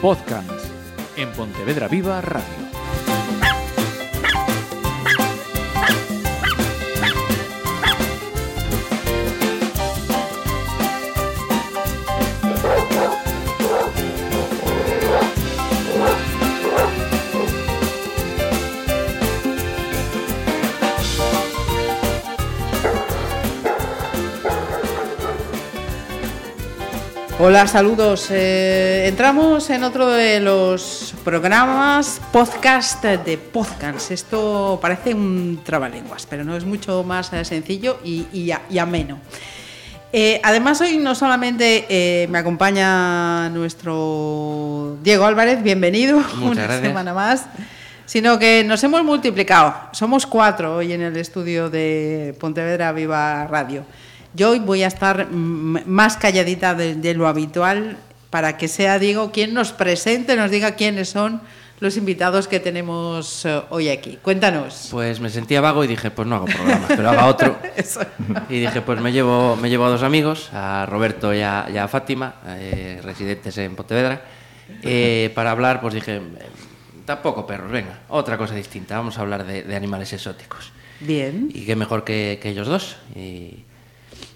Podcast en Pontevedra Viva Radio. Hola, saludos. Eh, entramos en otro de los programas podcast de podcast. Esto parece un trabalenguas, pero no es mucho más eh, sencillo y, y, y ameno. Eh, además, hoy no solamente eh, me acompaña nuestro Diego Álvarez, bienvenido Muchas una gracias. semana más, sino que nos hemos multiplicado. Somos cuatro hoy en el estudio de Pontevedra Viva Radio. Yo hoy voy a estar mm, más calladita de, de lo habitual para que sea Diego quien nos presente, nos diga quiénes son los invitados que tenemos eh, hoy aquí. Cuéntanos. Pues me sentía vago y dije, pues no hago programa, pero haga otro. Y dije, pues me llevo, me llevo a dos amigos, a Roberto y a, y a Fátima, eh, residentes en Pontevedra, eh, para hablar, pues dije, eh, tampoco perros, venga, otra cosa distinta, vamos a hablar de, de animales exóticos. Bien. Y qué mejor que, que ellos dos. Y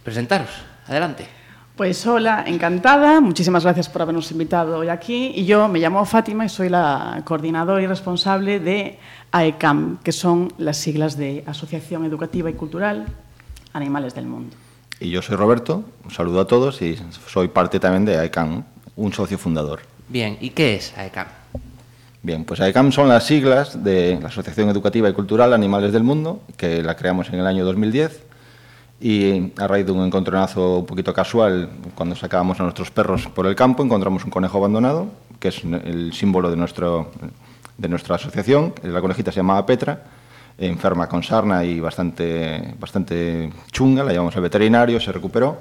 presentaros, adelante. Pues hola, encantada. Muchísimas gracias por habernos invitado hoy aquí. Y yo me llamo Fátima y soy la coordinadora y responsable de AECAM, que son las siglas de Asociación Educativa y Cultural Animales del Mundo. Y yo soy Roberto, un saludo a todos y soy parte también de AECAM, un socio fundador. Bien, ¿y qué es AECAM? Bien, pues AECAM son las siglas de la Asociación Educativa y Cultural Animales del Mundo, que la creamos en el año 2010 y a raíz de un encontronazo un poquito casual, cuando sacábamos a nuestros perros por el campo, encontramos un conejo abandonado, que es el símbolo de, nuestro, de nuestra asociación. La conejita se llamaba Petra, enferma con sarna y bastante, bastante chunga, la llevamos al veterinario, se recuperó.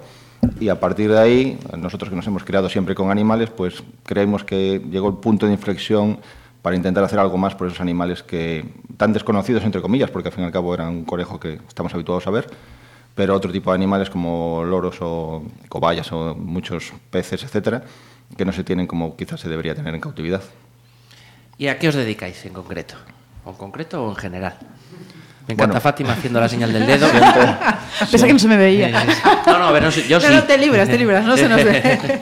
Y a partir de ahí, nosotros que nos hemos criado siempre con animales, pues creemos que llegó el punto de inflexión para intentar hacer algo más por esos animales que tan desconocidos, entre comillas, porque al fin y al cabo eran un conejo que estamos habituados a ver, pero otro tipo de animales como loros o cobayas o muchos peces, etcétera, que no se tienen como quizás se debería tener en cautividad. ¿Y a qué os dedicáis en concreto? ¿O en concreto o en general? Me encanta Bueno. Fátima haciendo la señal del dedo. Pensé que no se me veía. Eh, No, no, a ver, no sé, yo sí. No, no, te libras, te libras, no se nos ve.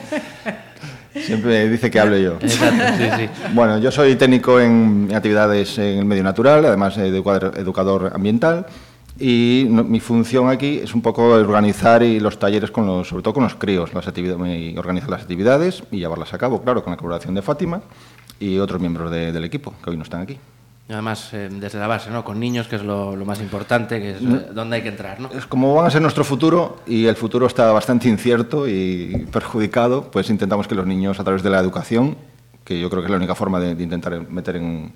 Siempre dice que hable yo. Exacto, sí, sí. Bueno, yo soy técnico en actividades en el medio natural, además educador, educador ambiental, y no- mi función aquí es un poco organizar y los talleres, con los, sobre todo con los críos, las actividades, organizar las actividades y llevarlas a cabo, claro, con la colaboración de Fátima y otros miembros de- del equipo que hoy no están aquí. Y Además, eh, desde la base, ¿no? Con niños, que es lo, lo más importante, que es eh, donde hay que entrar, ¿no? Es como van a ser nuestro futuro y el futuro está bastante incierto y perjudicado, pues intentamos que los niños a través de la educación, que yo creo que es la única forma de, de intentar meter en,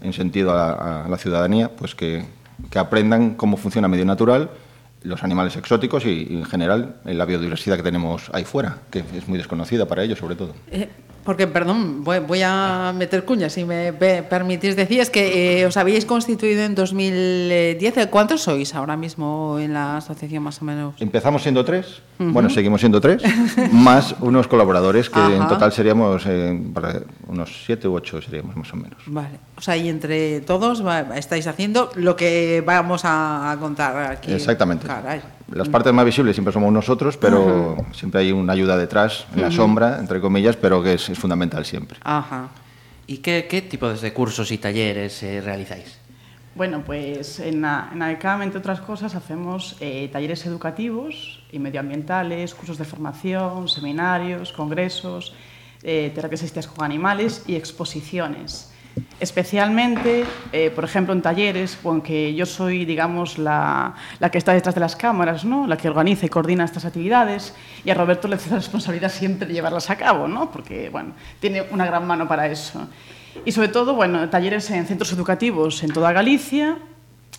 en sentido a a la ciudadanía, pues que, que aprendan cómo funciona medio natural, los animales exóticos y, y, en general la biodiversidad que tenemos ahí fuera, que es muy desconocida para ellos sobre todo. Eh, Porque, perdón, voy, voy a meter cuñas, si me pe- permitís. Decías que eh, os habíais constituido en 2010. ¿Cuántos sois ahora mismo en la asociación, más o menos? Empezamos siendo tres, bueno, seguimos siendo tres, más unos colaboradores que en total seríamos eh, unos siete u ocho seríamos más o menos. Vale. O sea, y entre todos va- estáis haciendo lo que vamos a, a contar aquí. Exactamente. Caray. Las partes más visibles siempre somos nosotros, pero siempre hay una ayuda detrás, en la sombra, entre comillas, pero que es, es fundamental siempre. Ajá. ¿Y qué, qué tipo de cursos y talleres eh, realizáis? Bueno, pues en, AECAM, entre otras cosas, hacemos eh, talleres educativos y medioambientales, cursos de formación, seminarios, congresos, eh, terapias asistida con animales y exposiciones. Especialmente, eh, por ejemplo, en talleres, con que yo soy, digamos, la, la que está detrás de las cámaras, ¿no? la que organiza y coordina estas actividades, y a Roberto le hace la responsabilidad siempre de llevarlas a cabo, ¿no? porque bueno, tiene una gran mano para eso. Y sobre todo, bueno, talleres en centros educativos en toda Galicia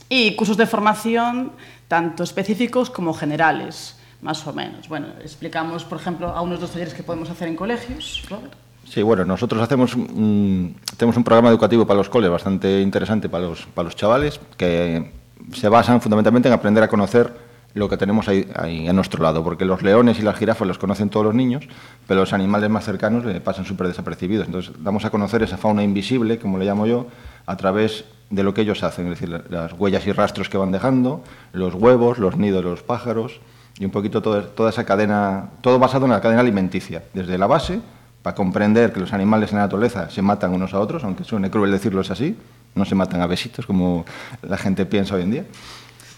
y cursos de formación tanto específicos como generales, más o menos. Bueno, explicamos, por ejemplo, a unos dos talleres que podemos hacer en colegios, Robert. Sí, bueno, nosotros hacemos tenemos un programa educativo para los coles bastante interesante para los, para los chavales, que se basan fundamentalmente en aprender a conocer lo que tenemos ahí, ahí a nuestro lado, porque los leones y las jirafas los conocen todos los niños, pero los animales más cercanos le pasan súper desapercibidos. Entonces, damos a conocer esa fauna invisible, como le llamo yo, a través de lo que ellos hacen, es decir, las huellas y rastros que van dejando, los huevos, los nidos de los pájaros y un poquito toda, toda esa cadena, todo basado en la cadena alimenticia, desde la base, para comprender que los animales en la naturaleza se matan unos a otros, aunque suene cruel decirlo es así, no se matan a besitos como la gente piensa hoy en día.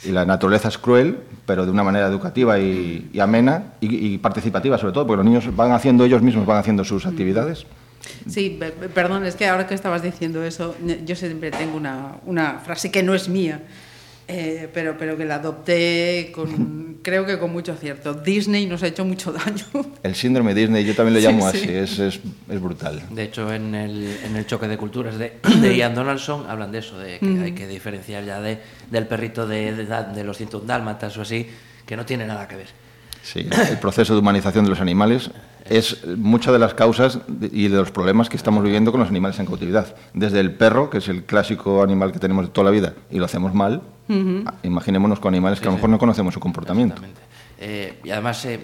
Y la naturaleza es cruel, pero de una manera educativa y, y amena y, y participativa sobre todo, porque los niños van haciendo ellos mismos, van haciendo sus actividades. Sí, pe- pe- perdón, es que ahora que estabas diciendo eso, yo siempre tengo una, una frase que no es mía, eh, pero, pero que la adopté con, creo que con mucho acierto. Disney nos ha hecho mucho daño. El síndrome Disney, yo también lo llamo sí. así, es, es, es brutal. De hecho, en el, en el choque de culturas de, de Ian Donaldson hablan de eso, de que hay que diferenciar ya de, del perrito de, de, de los 101 dálmatas o así, que no tiene nada que ver. Sí, el proceso de humanización de los animales es muchas de las causas y de los problemas que estamos viviendo con los animales en cautividad. Desde el perro, que es el clásico animal que tenemos de toda la vida y lo hacemos mal, a- imaginémonos con animales que a lo mejor no conocemos su comportamiento. Eh, y además se,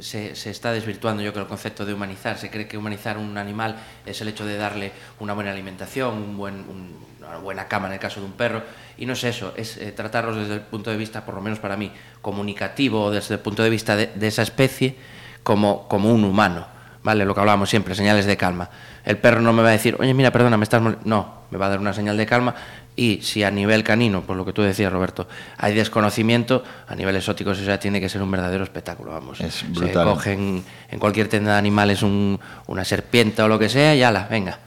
se, se está desvirtuando, yo creo, el concepto de humanizar. Se cree que humanizar un animal es el hecho de darle una buena alimentación, un buen, un- una buena cama en el caso de un perro. Y no es eso, es eh, tratarlos desde el punto de vista, por lo menos para mí, comunicativo, desde el punto de vista de, de esa especie, como, como un humano. ¿Vale? Lo que hablábamos siempre, señales de calma. El perro no me va a decir, oye, mira, perdona, me estás... mol-". No, me va a dar una señal de calma y si a nivel canino, por lo que tú decías, Roberto, hay desconocimiento, a nivel exótico eso ya tiene que ser un verdadero espectáculo, vamos. Es Se brutal. cogen en cualquier tienda de animales un- una serpiente o lo que sea y ala, venga.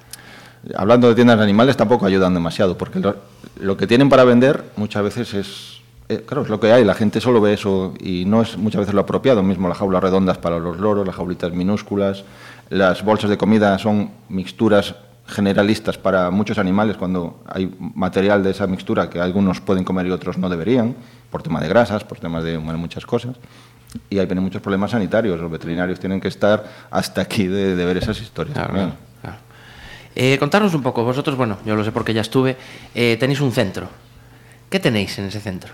Hablando de tiendas de animales, tampoco ayudan demasiado, porque lo, lo que tienen para vender muchas veces es, eh, claro, es lo que hay, la gente solo ve eso y no es muchas veces lo apropiado, mismo las jaulas redondas para los loros, las jaulitas minúsculas, las bolsas de comida son mixturas generalistas para muchos animales cuando hay material de esa mixtura que algunos pueden comer y otros no deberían, por tema de grasas, por temas de bueno, muchas cosas. Y ahí vienen muchos problemas sanitarios. Los veterinarios tienen que estar hasta aquí de, de ver esas historias. Claro. Eh, contarnos un poco, vosotros, bueno, yo lo sé porque ya estuve, eh, tenéis un centro. ¿Qué tenéis en ese centro?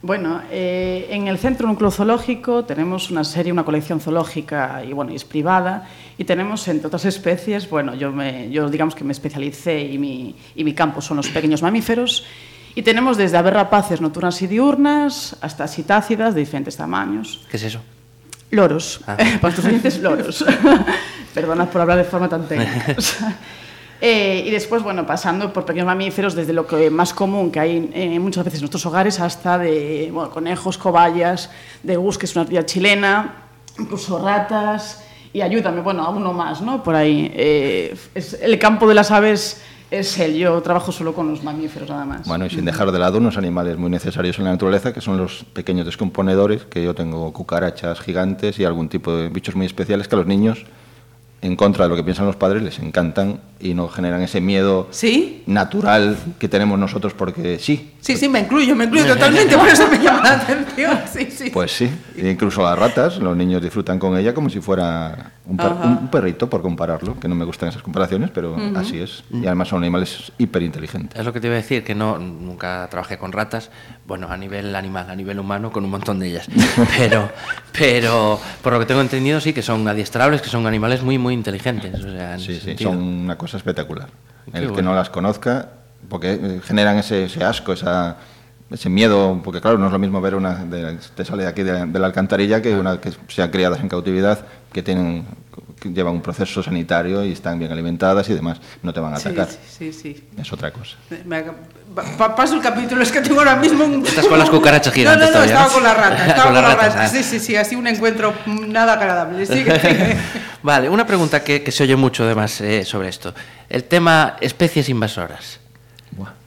Bueno, eh, en el Centro Núcleo Zoológico tenemos una serie, una colección zoológica y bueno, es privada y tenemos entre otras especies, bueno, yo, me, yo digamos que me especialicé y mi, y mi campo son los pequeños mamíferos y tenemos desde aves rapaces nocturnas y diurnas hasta citácidas de diferentes tamaños. ¿Qué es eso? Loros, Ah. para tus oyentes, loros. Perdonad por hablar de forma tan técnica. Eh, y después, bueno, pasando por pequeños mamíferos, desde lo que más común que hay eh, muchas veces en nuestros hogares, hasta de bueno, conejos, cobayas, de gus, que es una ardilla chilena, incluso ratas, y ayúdame, bueno, a uno más, ¿no? Por ahí. Eh, es, el campo de las aves es el, yo trabajo solo con los mamíferos nada más. Bueno, y sin dejar de lado unos animales muy necesarios en la naturaleza, que son los pequeños descomponedores, que yo tengo cucarachas gigantes y algún tipo de bichos muy especiales que a los niños, en contra de lo que piensan los padres, les encantan y no generan ese miedo ¿Sí? natural que tenemos nosotros porque sí. Sí, sí, me incluyo, me incluyo totalmente, por eso me llama la atención. Sí, sí. Pues sí, e incluso las ratas, los niños disfrutan con ella como si fuera un, per- Ajá. un perrito, por compararlo, que no me gustan esas comparaciones, pero así es. Y además son animales hiperinteligentes. Es lo que te iba a decir, que no, nunca trabajé con ratas, bueno, a nivel animal, a nivel humano, con un montón de ellas. Pero, pero por lo que tengo entendido, sí que son adiestrables, que son animales muy, muy inteligentes. O sea, en Sí, sí, sentido. son una cosa espectacular. Qué El que no las conozca, porque eh, generan ese, ese asco, esa, ese miedo, porque claro, no es lo mismo ver una de, te sale de aquí de, de la alcantarilla que una que sean criadas en cautividad, que tienen que llevan un proceso sanitario y están bien alimentadas y demás, no te van a atacar. sí, sí, sí. Es otra cosa. Me pa- pa- paso el capítulo, es que tengo ahora mismo un... Estás con las cucarachas gigantes No, no, no, todavía, estaba ¿no? con la rata, estaba Con la ratas, rata. ah. Sí, sí, sí, así un encuentro nada agradable. Sigue, sigue. Vale, una pregunta que, que se oye mucho además eh, sobre esto. El tema especies invasoras.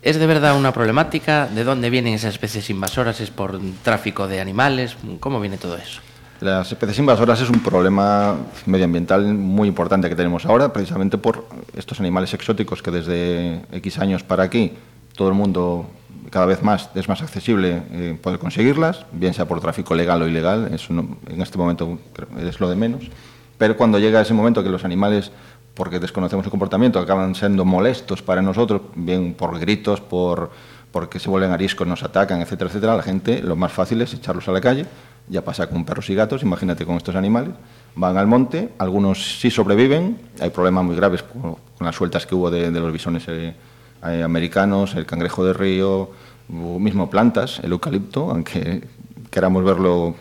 ¿Es de verdad una problemática? ¿De dónde vienen esas especies invasoras? ¿Es por tráfico de animales? ¿Cómo viene todo eso? Las especies invasoras es un problema medioambiental muy importante que tenemos ahora, precisamente por estos animales exóticos que desde X años para aquí todo el mundo cada vez más es más accesible eh, poder conseguirlas, bien sea por tráfico legal o ilegal, eso en este momento es lo de menos. Pero cuando llega ese momento que los animales porque desconocemos su comportamiento, acaban siendo molestos para nosotros, bien por gritos, por porque se vuelven ariscos, nos atacan, etcétera, etcétera, la gente lo más fácil es echarlos a la calle, ya pasa con perros y gatos, imagínate con estos animales, van al monte, algunos sí sobreviven, hay problemas muy graves con, las sueltas que hubo de, de los bisones eh, americanos, el cangrejo de río, mismo plantas, el eucalipto, aunque queramos verlo,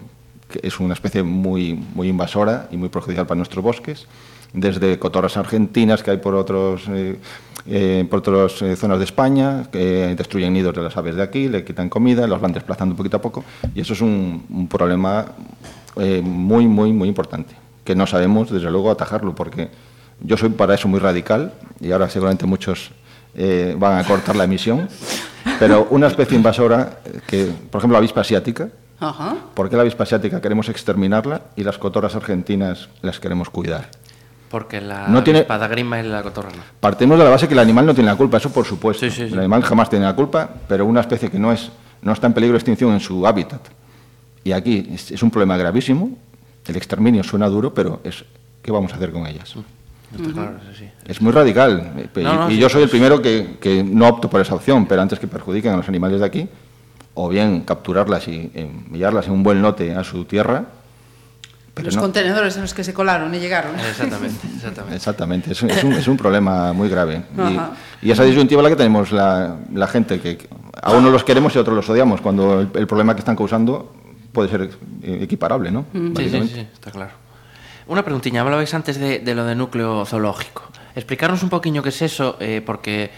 que es una especie muy, muy invasora y muy perjudicial para nuestros bosques, desde cotorras argentinas que hay por otros... Eh, eh, por otras eh, zonas de España, que destruyen nidos de las aves de aquí, le quitan comida, los van desplazando poquito a poco, y eso es un, un problema muy, muy, muy importante, que no sabemos, desde luego, atajarlo, porque yo soy para eso muy radical, y ahora seguramente muchos eh, van a cortar la emisión, pero una especie invasora, eh, que, por ejemplo, la avispa asiática, Ajá. ¿por qué la avispa asiática queremos exterminarla y las cotorras argentinas las queremos cuidar? Porque la No tiene- grima y la cotorra no. Partimos de la base que el animal no tiene la culpa, eso por supuesto. Sí, sí, sí. El animal jamás tiene la culpa, pero una especie que no, es, no está en peligro de extinción en su hábitat. Y aquí es, es un problema gravísimo. El exterminio suena duro, pero es ¿qué vamos a hacer con ellas? Está claro, eso sí. Es muy radical. Y, No, no, y sí, yo soy el primero que, que no opto por esa opción, pero antes que perjudiquen a los animales de aquí, o bien capturarlas y enviarlas en un buen lote a su tierra. Pero Los no- contenedores en los que se colaron y llegaron. Exactamente, exactamente. Exactamente, es, un- es un, es un problema muy grave. Y, y esa disyuntiva la que tenemos la, la gente, que que a unos los queremos y a otros los odiamos, cuando el, el problema que están causando puede ser equiparable, ¿no? Sí, sí, sí, está claro. Una preguntilla, hablabais antes de, de lo de núcleo zoológico. Explicarnos un poquillo qué es eso, eh, porque,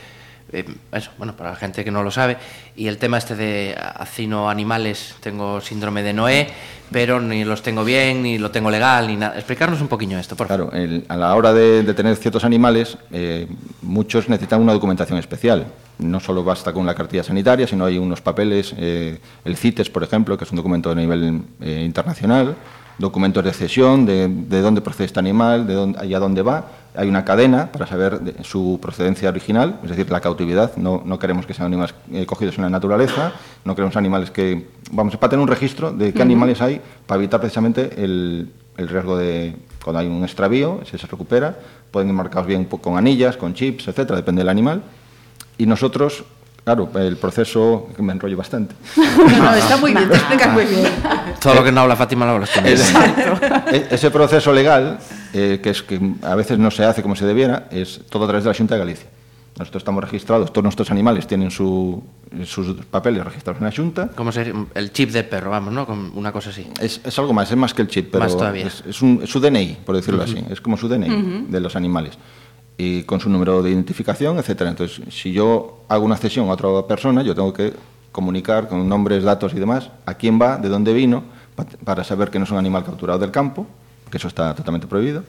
eh, eso, bueno, para la gente que no lo sabe, y el tema este de hacino animales, tengo síndrome de Noé, pero ni los tengo bien, ni lo tengo legal, ni nada. Explicarnos un poquillo esto, por favor. Claro, el- a la hora de, de tener ciertos animales, eh, muchos necesitan una documentación especial. No solo basta con la cartilla sanitaria, sino hay unos papeles, eh, el CITES, por ejemplo, que es un documento a nivel eh, internacional, documentos de cesión, de, de dónde procede este animal, de dónde, y a dónde va. Hay una cadena para saber de- su procedencia original, es decir, la cautividad. No, no queremos que sean animales eh, cogidos en la naturaleza, no queremos animales que... Vamos, para tener un registro de qué animales hay, para evitar precisamente el, el riesgo de cuando hay un extravío, si se recupera, pueden ir marcados bien con anillas, con chips, etcétera, depende del animal. Y nosotros, claro, el proceso, que me enrollo bastante, No, está muy bien, te explicas muy bien. Todo lo que no habla Fátima lo hablas tú. E- ese proceso legal, eh, que es que a veces no se hace como se debiera, es todo a través de la Junta de Galicia. Nosotros estamos registrados, todos nuestros animales tienen su- sus papeles registrados en la Junta. Como ser el chip de perro, vamos, ¿no? Una cosa así. Es, es algo más, es más que el chip, pero Más todavía. Es, es un- es su DNI, por decirlo así, es como su DNI de los animales. Y con su número de identificación, etcétera. Entonces, si yo hago una cesión a otra persona, yo tengo que comunicar con nombres, datos y demás a quién va, de dónde vino, pa- para saber que no es un animal capturado del campo, que eso está totalmente prohibido,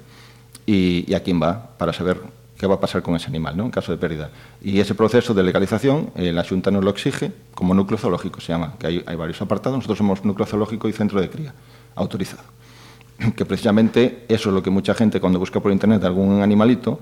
y, a quién va, para saber qué va a pasar con ese animal, ¿no? en caso de pérdida. Y ese proceso de legalización, eh, la Junta nos lo exige como núcleo zoológico, se llama, que hay varios apartados. Nosotros somos núcleo zoológico y centro de cría, autorizado. Que precisamente eso es lo que mucha gente cuando busca por internet algún animalito,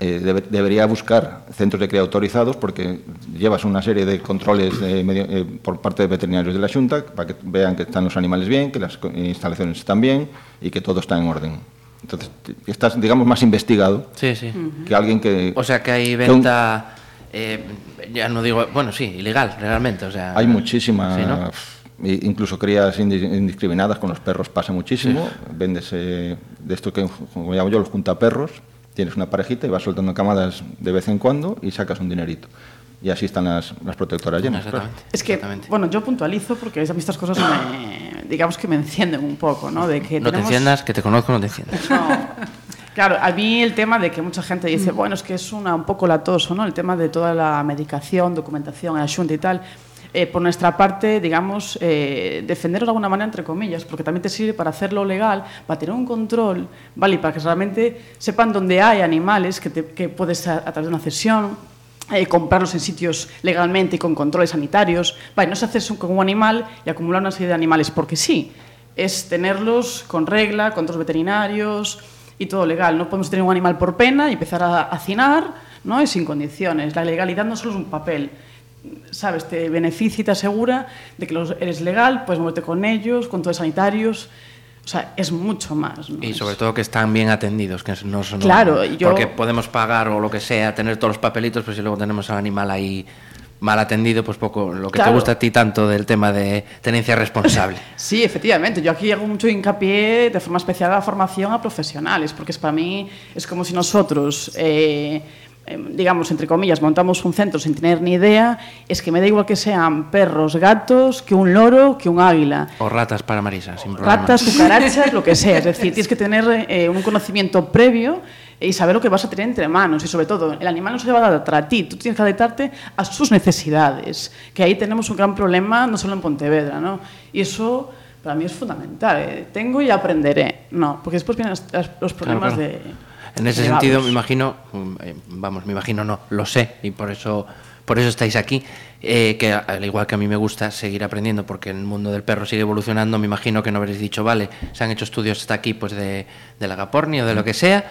eh, debe- debería buscar centros de cría autorizados porque llevas una serie de controles de medio- eh, por parte de veterinarios de la Junta para que vean que están los animales bien, que las instalaciones están bien y que todo está en orden. Entonces, estás, digamos, más investigado Sí, sí. que alguien que... O sea que hay que un- venta, eh, ya no digo, bueno, sí, ilegal, realmente. O sea, Hay muchísimas, Sí, ¿no? incluso crías indi- indiscriminadas con los perros pasa muchísimo. Vendes eh, de esto que, como llamo yo, los juntaperros. Tienes una parejita y vas soltando camadas de vez en cuando y sacas un dinerito. Y así están las, las protectoras llenas. claro. Exactamente. Es que, exactamente. bueno, yo puntualizo porque a mí estas cosas me, digamos que me encienden un poco, ¿no? De que no te enciendas, que te conozco, no te enciendas. No. Claro, a mí el tema de que mucha gente dice, bueno, es que es una, un poco latoso, ¿no? El tema de toda la medicación, documentación, a Xunta y tal. Eh, por nuestra parte, digamos, eh, defenderlo de alguna manera, entre comillas, porque también te sirve para hacerlo legal, para tener un control, ¿vale? Y para que realmente sepan dónde hay animales que, te- que puedes, a, a través de una cesión, eh, comprarlos en sitios legalmente y con controles sanitarios. Vale, no se hace con un animal y acumular una serie de animales porque sí. Es tenerlos con regla, con otros veterinarios y todo legal. No podemos tener un animal por pena y empezar a hacinar ¿no? y sin condiciones. La legalidad no solo es un papel. ¿Sabes? Te beneficia y te asegura de que los- eres legal, puedes moverte con ellos, con todos sanitarios. O sea, es mucho más. ¿no? Y sobre todo que están bien atendidos, que no son... Claro, yo- Porque podemos pagar o lo que sea, tener todos los papelitos, pero si luego tenemos al animal ahí mal atendido, pues poco, lo que te gusta a ti tanto del tema de tenencia responsable. Sí, efectivamente. Yo aquí hago mucho hincapié de forma especial a la formación a profesionales, porque es para mí es como si nosotros, eh, digamos, entre comillas, montamos un centro sin tener ni idea, es que me da igual que sean perros, gatos, que un loro, que un águila. o ratas para Marisa, sin problema. Ratas, cucarachas, lo que sea. Es decir, tienes que tener eh, un conocimiento previo y saber lo que vas a tener entre manos. Y sobre todo, el animal no se va a adaptar a ti, tú tienes que adaptarte a sus necesidades. Que ahí tenemos un gran problema, no solo en Pontevedra, ¿no? Y eso para mí es fundamental. eh, Tengo y aprenderé. No, porque después vienen los problemas claro. de. En ese sentido, me imagino, mm, eh, vamos, me imagino no, lo sé, y por eso, por eso estáis aquí, eh, que al igual que a mí me gusta seguir aprendiendo, porque el mundo del perro sigue evolucionando, me imagino que no habréis dicho, vale, se han hecho estudios hasta aquí pues de, de la Gaporni o de lo que sea,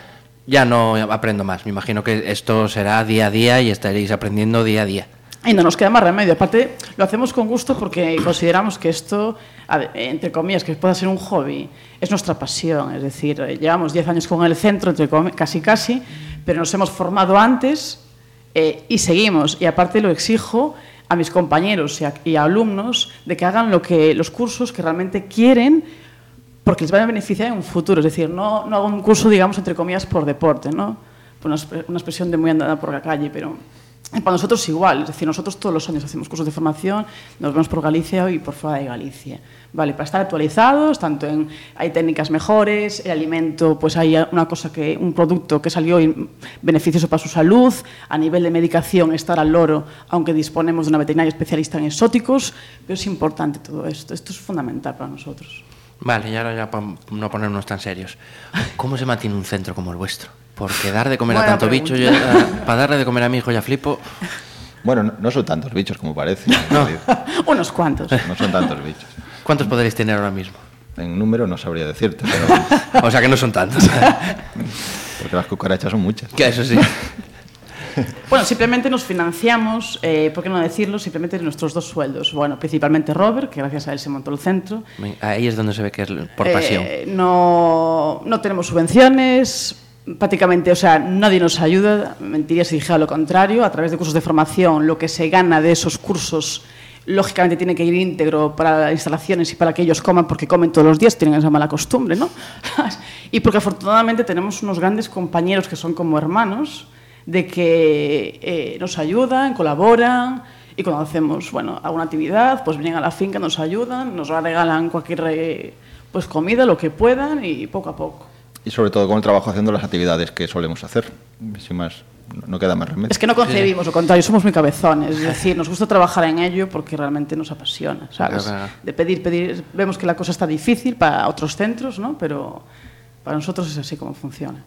ya no aprendo más. Me imagino que esto será día a día y estaréis aprendiendo día a día. Y no nos queda más remedio. Aparte, lo hacemos con gusto porque consideramos que esto, entre comillas, que pueda ser un hobby, es nuestra pasión. Es decir, eh, llevamos 10 años con el centro, entre comi- casi casi, pero nos hemos formado antes eh, y seguimos. Y aparte lo exijo a mis compañeros y a, y a alumnos de que hagan lo que, los cursos que realmente quieren porque les van a beneficiar en un futuro. Es decir, no, no hago un curso, digamos, entre comillas, por deporte, ¿no? Una, una expresión de muy andada por la calle, pero para nosotros igual. Es decir, nosotros todos los años hacemos cursos de formación, nos vemos por Galicia y por fuera de Galicia. Vale, para estar actualizados, tanto en hay técnicas mejores, el alimento, pues hay una cosa que un producto que salió beneficioso para su salud, a nivel de medicación estar al loro, aunque disponemos de una veterinaria especialista en exóticos, pero es importante todo esto, esto es fundamental para nosotros. Vale, y ahora ya para no ponernos tan serios. ¿Cómo se mantiene un centro como el vuestro? Porque dar de comer a tanto bicho, yo, pregunta. eh, para darle de comer a mi hijo ya flipo. Bueno, no, no son tantos bichos como parece. Unos cuantos. No son tantos bichos. ¿Cuántos podréis tener ahora mismo? En número no sabría decirte, pero, O sea que no son tantos. porque las cucarachas son muchas. que eso sí. Bueno, simplemente nos financiamos, eh, ¿por qué no decirlo? Simplemente de nuestros dos sueldos. Bueno, principalmente Robert, que gracias a él se montó el centro. Ahí es donde se ve que es por pasión. Eh, no, no tenemos subvenciones, prácticamente, o sea, nadie nos ayuda, mentiría si dijera lo contrario, a través de cursos de formación, lo que se gana de esos cursos, lógicamente tiene que ir íntegro para las instalaciones y para que ellos coman, porque comen todos los días, tienen esa mala costumbre, ¿no? y porque afortunadamente tenemos unos grandes compañeros que son como hermanos, de que eh, nos ayudan, colaboran, y cuando hacemos bueno, alguna actividad, pues vienen a la finca, nos ayudan, nos regalan cualquier eh, pues, comida, lo que puedan, y poco a poco. Y sobre todo con el trabajo haciendo las actividades que solemos hacer. Sin más, no- queda más remedio. Es que no concebimos, lo contrario, somos muy cabezones. Es decir, nos gusta trabajar en ello porque realmente nos apasiona, ¿sabes? Claro. De pedir, pedir. Vemos que la cosa está difícil para otros centros, ¿no? Pero para nosotros es así como funciona.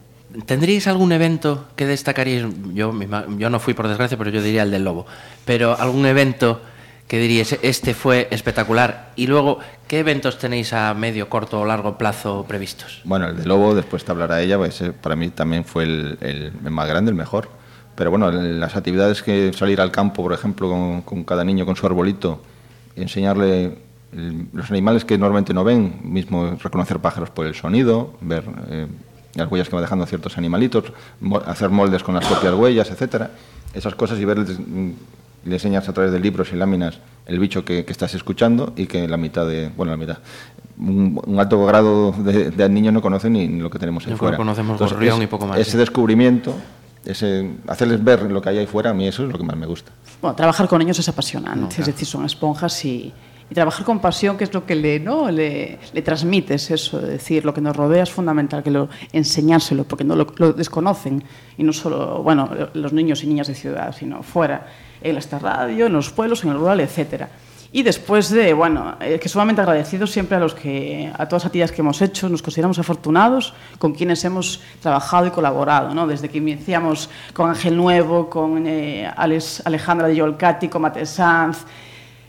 ¿Tendríais algún evento que destacaríais? Yo, yo no fui por desgracia, pero yo diría el del lobo. Pero algún evento que diríais, este fue espectacular. Y luego, ¿qué eventos tenéis a medio, corto o largo plazo previstos? Bueno, el de Lobo, después te hablará ella, pues, eh, para mí también fue el, el- más grande, el mejor. Pero bueno, las actividades que salir al campo, por ejemplo, con, con cada niño con su arbolito, enseñarle el- los animales que normalmente no ven, mismo reconocer pájaros por el sonido, ver eh, las huellas que va dejando ciertos animalitos, hacer moldes con las propias huellas, etcétera. Esas cosas y verles, mm, le enseñas a través de libros y láminas el bicho que, que estás escuchando y que la mitad de, bueno, la mitad, un, un alto grado de, de niños no conocen ni lo que tenemos ahí Yo fuera. conocemos gorrión y poco más, Ese sí. descubrimiento, ese, hacerles ver lo que hay ahí fuera, a mí eso es lo que más me gusta. Bueno, trabajar con niños es apasionante, No, es claro. decir, son esponjas y, y trabajar con pasión, que es lo que le, ¿no? le, le transmites eso, de decir, lo que nos rodea es fundamental, que lo, enseñárselo, porque no lo, lo desconocen, y no solo, bueno, los niños y niñas de ciudad, sino fuera, en esta radio, en los pueblos, en el rural, etcétera. Y después de, bueno, eh, que sumamente agradecidos siempre a los que, a todas las actividades que hemos hecho, nos consideramos afortunados con quienes hemos trabajado y colaborado, ¿no? Desde que iniciamos con Ángel Nuevo, con eh, Alejandra de Yolcati, con Mate Sanz,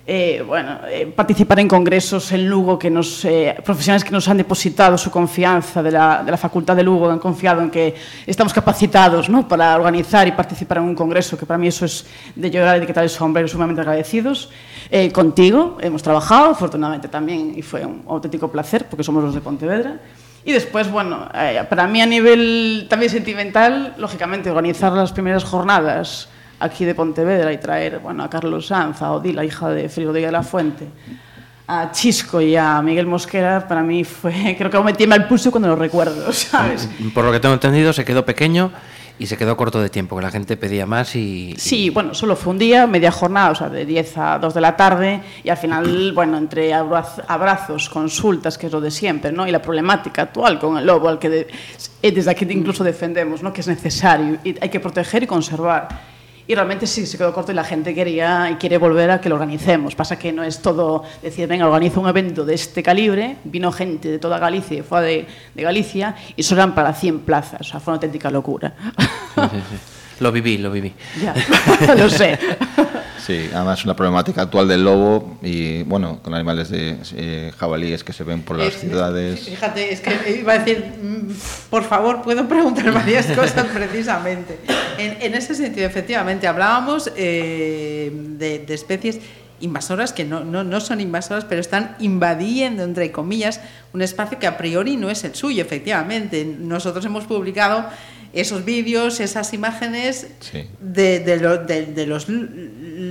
eh, bueno, eh, participar en congresos en Lugo, que nos, eh, profesionales que nos han depositado su confianza de la, de la Facultad de Lugo, han confiado en que estamos capacitados ¿no? para organizar y participar en un congreso, que para mí eso es de llorar y de quitar el sombrero, sumamente agradecidos. Eh, contigo hemos trabajado, afortunadamente también, y fue un auténtico placer, porque somos los de Pontevedra. Y después, bueno, eh, para mí a nivel también sentimental, lógicamente, organizar las primeras jornadas aquí de Pontevedra y traer bueno, a Carlos Sanz, a Odil, la hija de Rodríguez de la Fuente, a Chisco y a Miguel Mosquera, para mí fue, creo que aún me tiembla el pulso cuando lo recuerdo, ¿sabes? Por lo que tengo entendido, se quedó pequeño y se quedó corto de tiempo, que la gente pedía más y... Sí, bueno, solo fue un día, media jornada, o sea, de 10 a 2 de la tarde, y al final, bueno, entre abraz- abrazos, consultas, que es lo de siempre, ¿no? Y la problemática actual con el lobo, al que de- desde aquí incluso defendemos, ¿no? Que es necesario y hay que proteger y conservar. Y realmente sí, se quedó corto y la gente quería y quiere volver a que lo organicemos. Pasa que no es todo decir, venga, organizo un evento de este calibre. Vino gente de toda Galicia y fue de, de Galicia y solo eran para 100 plazas. O sea, fue una auténtica locura. Sí, sí, sí. Lo viví, lo viví. ya, lo sé. Sí, además es una problemática actual del lobo y, bueno, con animales de eh, jabalíes que se ven por las Es- ciudades. Fíjate, es que iba a decir, mm, por favor, puedo preguntar varias cosas precisamente. En, en ese sentido, efectivamente, hablábamos eh, de, de especies invasoras que no, no, no son invasoras, pero están invadiendo, entre comillas, un espacio que a priori no es el suyo, efectivamente. Nosotros hemos publicado esos vídeos, esas imágenes Sí. de, de lo- de- de los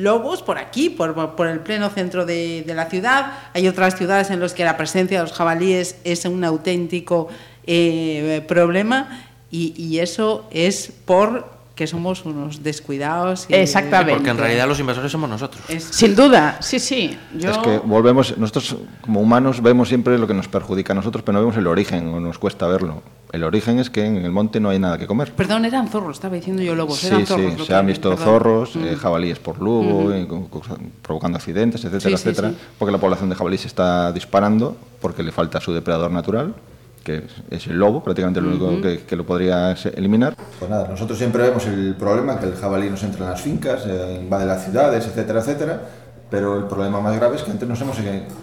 lobos por aquí, por, el pleno centro de, la ciudad. Hay otras ciudades en las que la presencia de los jabalíes es un auténtico eh, problema y eso es por que somos unos descuidados. y- Exactamente. Porque en realidad los invasores somos nosotros. Es- Sin duda, sí, sí. Yo... Es que volvemos, nosotros como humanos vemos siempre lo que nos perjudica a nosotros, pero no vemos el origen o nos cuesta verlo. El origen es que en el monte no hay nada que comer. Perdón, eran zorros, estaba diciendo yo lobos. Sí, eran sí, zorros, lo se han visto perdón. zorros, eh, jabalíes por Lugo, co- provocando accidentes, etcétera, Sí, etcétera, sí. porque la población de jabalí se está disparando porque le falta su depredador natural, que es- el lobo, prácticamente lo único que, que lo podría eliminar. Pues nada, nosotros siempre vemos el problema que el jabalí nos entra en las fincas, eh, invade las ciudades, etcétera, etcétera, pero el problema más grave es que antes nos hemos,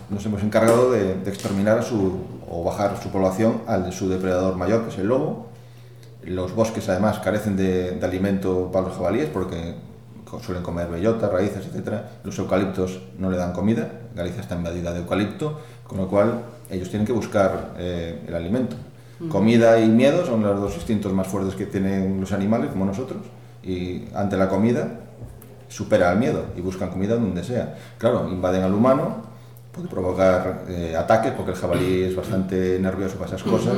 nos hemos encargado de, de exterminar a su, o bajar su población al de su depredador mayor, que es el lobo, los bosques además carecen de, de alimento para los jabalíes porque suelen comer bellotas, raíces, etc. Los eucaliptos no le dan comida, Galicia está invadida de eucalipto, con lo cual ellos tienen que buscar eh, el alimento. Comida y miedo son los dos instintos más fuertes que tienen los animales, como nosotros, y ante la comida supera el miedo y buscan comida donde sea. Claro, invaden al humano, puede provocar eh, ataques porque el jabalí es bastante nervioso para esas cosas.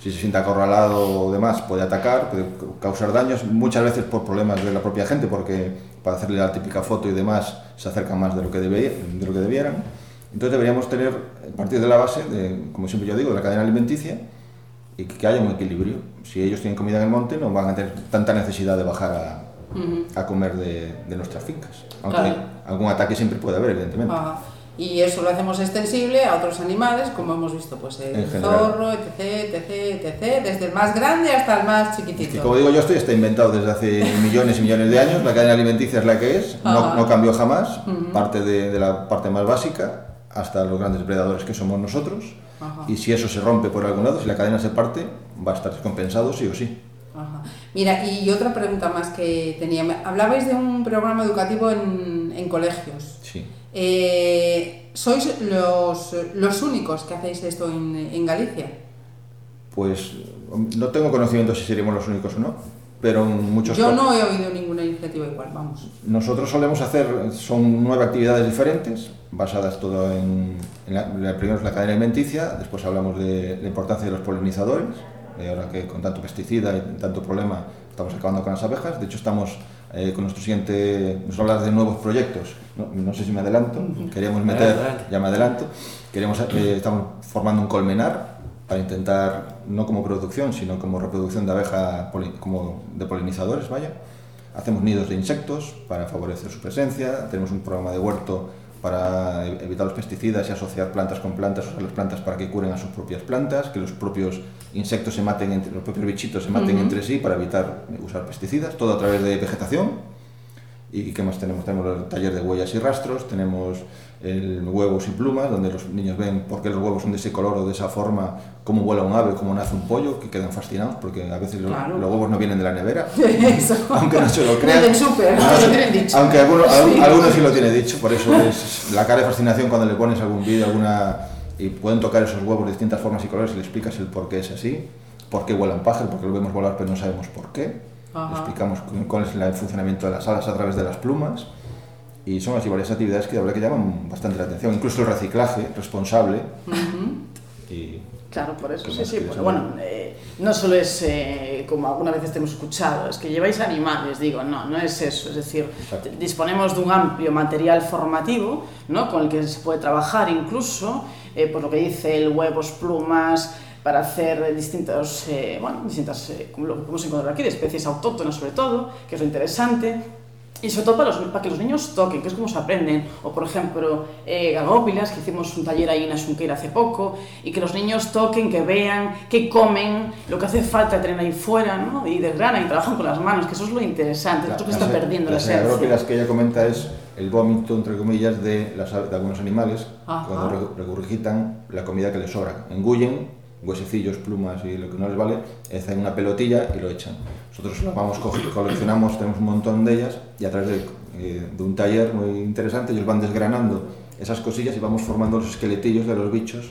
Si se siente acorralado o demás, puede atacar, puede ca- causar daños, muchas veces por problemas de la propia gente, porque para hacerle la típica foto y demás se acercan más de lo que, debe- de lo que debieran. Entonces deberíamos tener, eh, partir de la base, de, como siempre yo digo, de la cadena alimenticia y que, que haya un equilibrio. Si ellos tienen comida en el monte, no van a tener tanta necesidad de bajar a, a comer de, de nuestras fincas. Aunque Claro. algún ataque siempre puede haber, evidentemente. Ah, y eso lo hacemos extensible a otros animales, como hemos visto, pues el zorro, etc, etc, etc, desde el más grande hasta el más Que chiquitito. como digo yo, esto ya está inventado desde hace millones y millones de años. La cadena alimenticia es la que es, no, Ajá. no cambió jamás. Parte de, de la parte más básica hasta los grandes depredadores que somos nosotros. Ajá. Y si eso se rompe por algún lado, si la cadena se parte, va a estar descompensado sí o sí. Ajá. Mira, y otra pregunta más que tenía. Hablabais de un programa educativo en, en colegios. Sí. Eh, ¿Sois los, los únicos que hacéis esto en, en Galicia? Pues no tengo conocimiento si seríamos los únicos o no, pero muchos Yo no he oído ninguna iniciativa igual, vamos. Nosotros solemos hacer, son nueve actividades diferentes, basadas todo en, en la, primero es la cadena alimenticia, después hablamos de la importancia de los polinizadores, eh, ahora que con tanto pesticida y tanto problema estamos acabando con las abejas, de hecho estamos eh, con nuestro siguiente, nos hablas de nuevos proyectos, no, no sé si me adelanto, queríamos meter, ya me adelanto, queremos, eh, estamos formando un colmenar para intentar, no como producción, sino como reproducción de abeja, como de polinizadores, vaya. Hacemos nidos de insectos para favorecer su presencia, tenemos un programa de huerto para evitar los pesticidas y asociar plantas con plantas, usar las plantas para que curen a sus propias plantas, que los propios insectos se maten, entre, los propios bichitos se maten entre sí para evitar usar pesticidas, todo a través de vegetación. ¿Y qué más tenemos? Tenemos el taller de huellas y rastros, tenemos el huevos y plumas, donde los niños ven por qué los huevos son de ese color o de esa forma, cómo vuela un ave, cómo nace un pollo, que quedan fascinados, porque a veces los, Claro. los huevos no vienen de la nevera, aunque no se lo No crean. del súper, Ah, lo tienen dicho. Aunque algunos, Sí. algunos sí lo tiene dicho, por eso es la cara de fascinación cuando le pones algún vídeo, alguna y pueden tocar esos huevos de distintas formas y colores y le explicas el por qué es así, por qué vuela un pájaro, porque lo vemos volar pero no sabemos por qué. Ajá. Le explicamos cu- cuál es el funcionamiento de las alas a través de las plumas y son así varias actividades que la verdad que llaman bastante la atención, incluso el reciclaje responsable. y Claro, por eso, ¿Qué sí, sí. Pues, bueno, eh, no solo es eh, como algunas veces te hemos escuchado, es que lleváis animales, digo, no, no es eso. Es decir, Exacto. disponemos de un amplio material formativo, ¿no? Con el que se puede trabajar incluso, eh, por lo que dice el huevos, plumas, para hacer distintos, eh, bueno, distintas, eh, como lo que podemos encontrar aquí, de especies autóctonas sobre todo, que es lo interesante. Y sobre todo para, los- para que los niños toquen, que es como se aprenden. O, por ejemplo, eh, que hicimos un taller ahí en la Xunqueira hace poco, y que los niños toquen, que vean, que comen, lo que hace falta tener ahí fuera, ¿no? Y desgranan y trabajan con las manos, que eso es lo interesante, La- esto que las- está perdiendo la las esencia. agrófilas que ella comenta es el vómito, entre comillas, de, las, de algunos animales Ajá. cuando re- regurgitan la comida que les sobra. Engullen huesecillos, plumas y lo que no les vale, hacen una pelotilla y lo echan. Nosotros vamos, co- coleccionamos, tenemos un montón de ellas y a través de, eh, de un taller muy interesante ellos van desgranando esas cosillas y vamos formando los esqueletillos de los bichos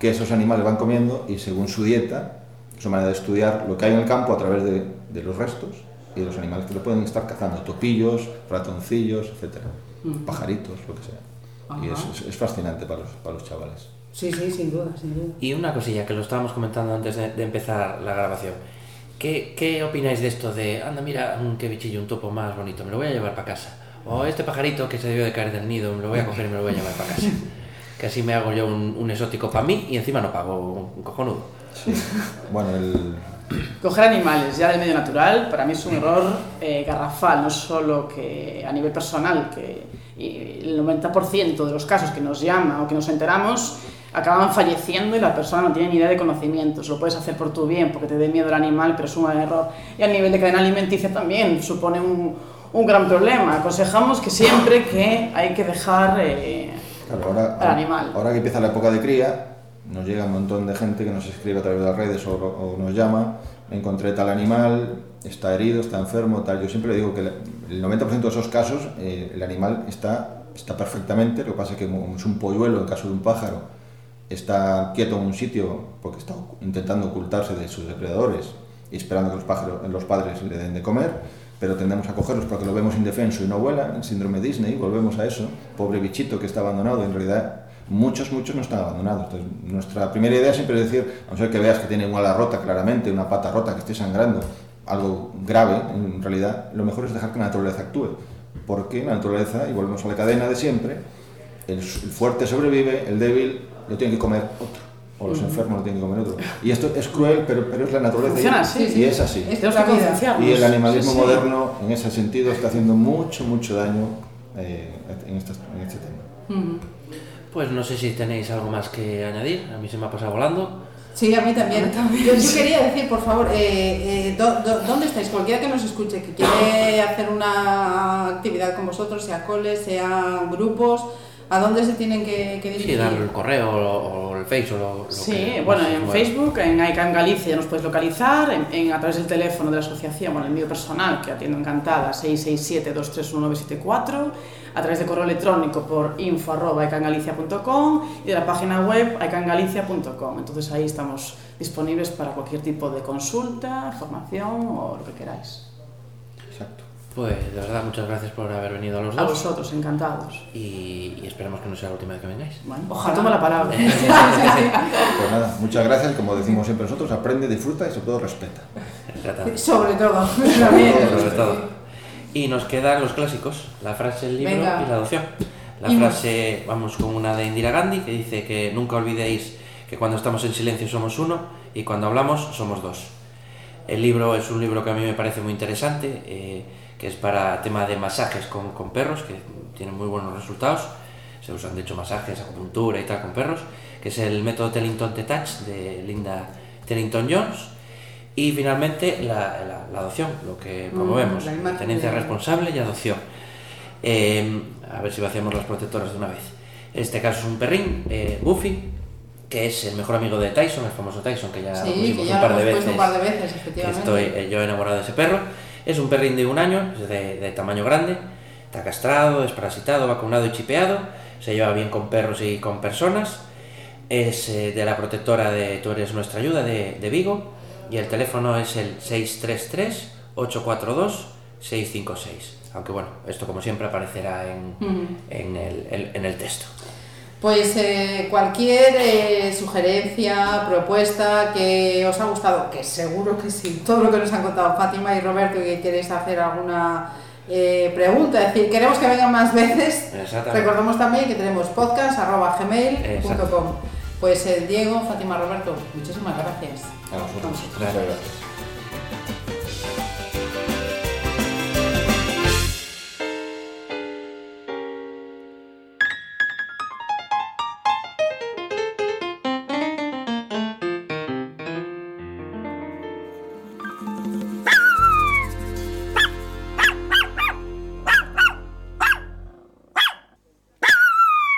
que esos animales van comiendo y según su dieta, su manera de estudiar lo que hay en el campo a través de, de los restos y de los animales que lo pueden estar cazando, topillos, ratoncillos, etcétera, pajaritos, lo que sea. Y es- es fascinante para los, para los chavales. Sí, sí, sin duda, sin duda. Y una cosilla que lo estábamos comentando antes de, de empezar la grabación. ¿Qué, ¿Qué opináis de esto de, anda, mira, qué bichillo, un topo más bonito, me lo voy a llevar para casa? O este pajarito que se debió de caer del nido, me lo voy a coger y me lo voy a llevar para casa. Que así me hago yo un, un exótico para mí y encima no pago un cojonudo. Sí. Bueno, el, Coger animales ya del medio natural para mí es un error eh, garrafal, no solo que a nivel personal, que el 90% de los casos que nos llama o que nos enteramos acaban falleciendo y la persona no tiene ni idea de conocimientos. Lo puedes hacer por tu bien, porque te dé miedo el animal, pero es un error. Y a nivel de cadena alimenticia también supone un, un gran problema. Aconsejamos que siempre que hay que dejar... eh, claro, ahora, al animal. ahora que empieza la época de cría, nos llega un montón de gente que nos escribe a través de las redes o, o nos llama, encontré tal animal, está herido, está enfermo, tal. Yo siempre le digo que el el 90% de esos casos eh, el animal está, está perfectamente, lo que pasa es que es un polluelo, en caso de un pájaro, está quieto en un sitio porque está intentando ocultarse de sus depredadores y esperando que los, pájaros, los padres le den de comer, pero tendemos a cogerlos porque lo vemos indefenso y no vuela, el síndrome Disney, volvemos a eso, pobre bichito que está abandonado, en realidad muchos, muchos no están abandonados. Entonces, nuestra primera idea siempre es decir, a no ser que veas que tiene una ala rota claramente, una pata rota, que esté sangrando, algo grave, en realidad, lo mejor es dejar que la naturaleza actúe, porque la naturaleza, y volvemos a la cadena de siempre, el, el fuerte sobrevive, el débil lo tiene que comer otro, o los enfermos lo tienen que comer otro. Y esto es cruel, pero, pero es la naturaleza. Funciona y, así, y es así. Es. Y el animalismo Sí, sí. moderno, en ese sentido, está haciendo mucho, mucho daño eh, en, estas- en este tema. Pues no sé si tenéis algo más que añadir, a mí se me ha pasado volando. Sí, a mí también. Yo, yo quería decir, por favor, eh, eh, do- do- ¿dónde estáis? Cualquiera que nos escuche, que quiere hacer una actividad con vosotros, sea coles, sea grupos, ¿a dónde se tienen que, que Sí, dirigir? dar el correo o, o el face o lo, lo Sí, que bueno, en. Facebook, en ICANN Galicia ya nos puedes localizar, en, en- a través del teléfono de la asociación, bueno, el mío personal, que atiendo encantada, 667-231-974, a través de correo electrónico por info.icangalicia.com y de la página web icangalicia.com. Entonces ahí estamos disponibles para cualquier tipo de consulta, formación o lo que queráis. Pues de verdad, muchas gracias por haber venido a los A dos. vosotros, encantados. Y, y esperemos que no sea la última vez que vengáis. Bueno, Ojalá. tomo la palabra. Pues nada, muchas gracias. Como decimos siempre nosotros, aprende, disfruta y sobre todo respeta. Sobre todo, también. sobre todo. Y nos quedan los clásicos, la frase, el libro Venga. y la adopción. La Y- frase, vamos con una de Indira Gandhi, que dice que nunca olvidéis que cuando estamos en silencio somos uno y cuando hablamos somos dos. El libro es un libro que a mí me parece muy interesante, eh, que es para tema de masajes con, con perros, que tienen muy buenos resultados. Se usan de hecho masajes, acupuntura y tal con perros, que es el método Tellington Touch de Linda Tellington Jones. Y finalmente la, la- la adopción, lo que promovemos, la imagen tenencia de- responsable y adopción. Eh, a ver si vaciamos las protectoras de una vez. En este caso es un perrín, eh, Buffy, que es el mejor amigo de Tyson, el famoso Tyson, que ya lo Sí, pusimos que ya un lo par de hemos veces. un par de veces, efectivamente. estoy eh, yo enamorado de ese perro. Es un perrín de un año, de, de tamaño grande, está castrado, desparasitado, vacunado y chipeado, se lleva bien con perros y con personas. Es eh, de la protectora de Tú eres nuestra ayuda de, de Vigo y el teléfono es el 633-842-656. Aunque bueno, esto como siempre aparecerá en, en, el, el- en el texto. Pues eh, cualquier eh, sugerencia, propuesta que os ha gustado, que seguro que sí, todo lo que nos han contado Fátima y Roberto, que queréis hacer alguna eh, pregunta, es decir, queremos que vengan más veces. Recordamos también que tenemos podcast.gmail.com. Pues eh, Diego, Fátima, Roberto, muchísimas gracias. A. Muchas gracias.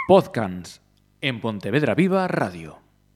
Podcast en Pontevedra Viva Radio.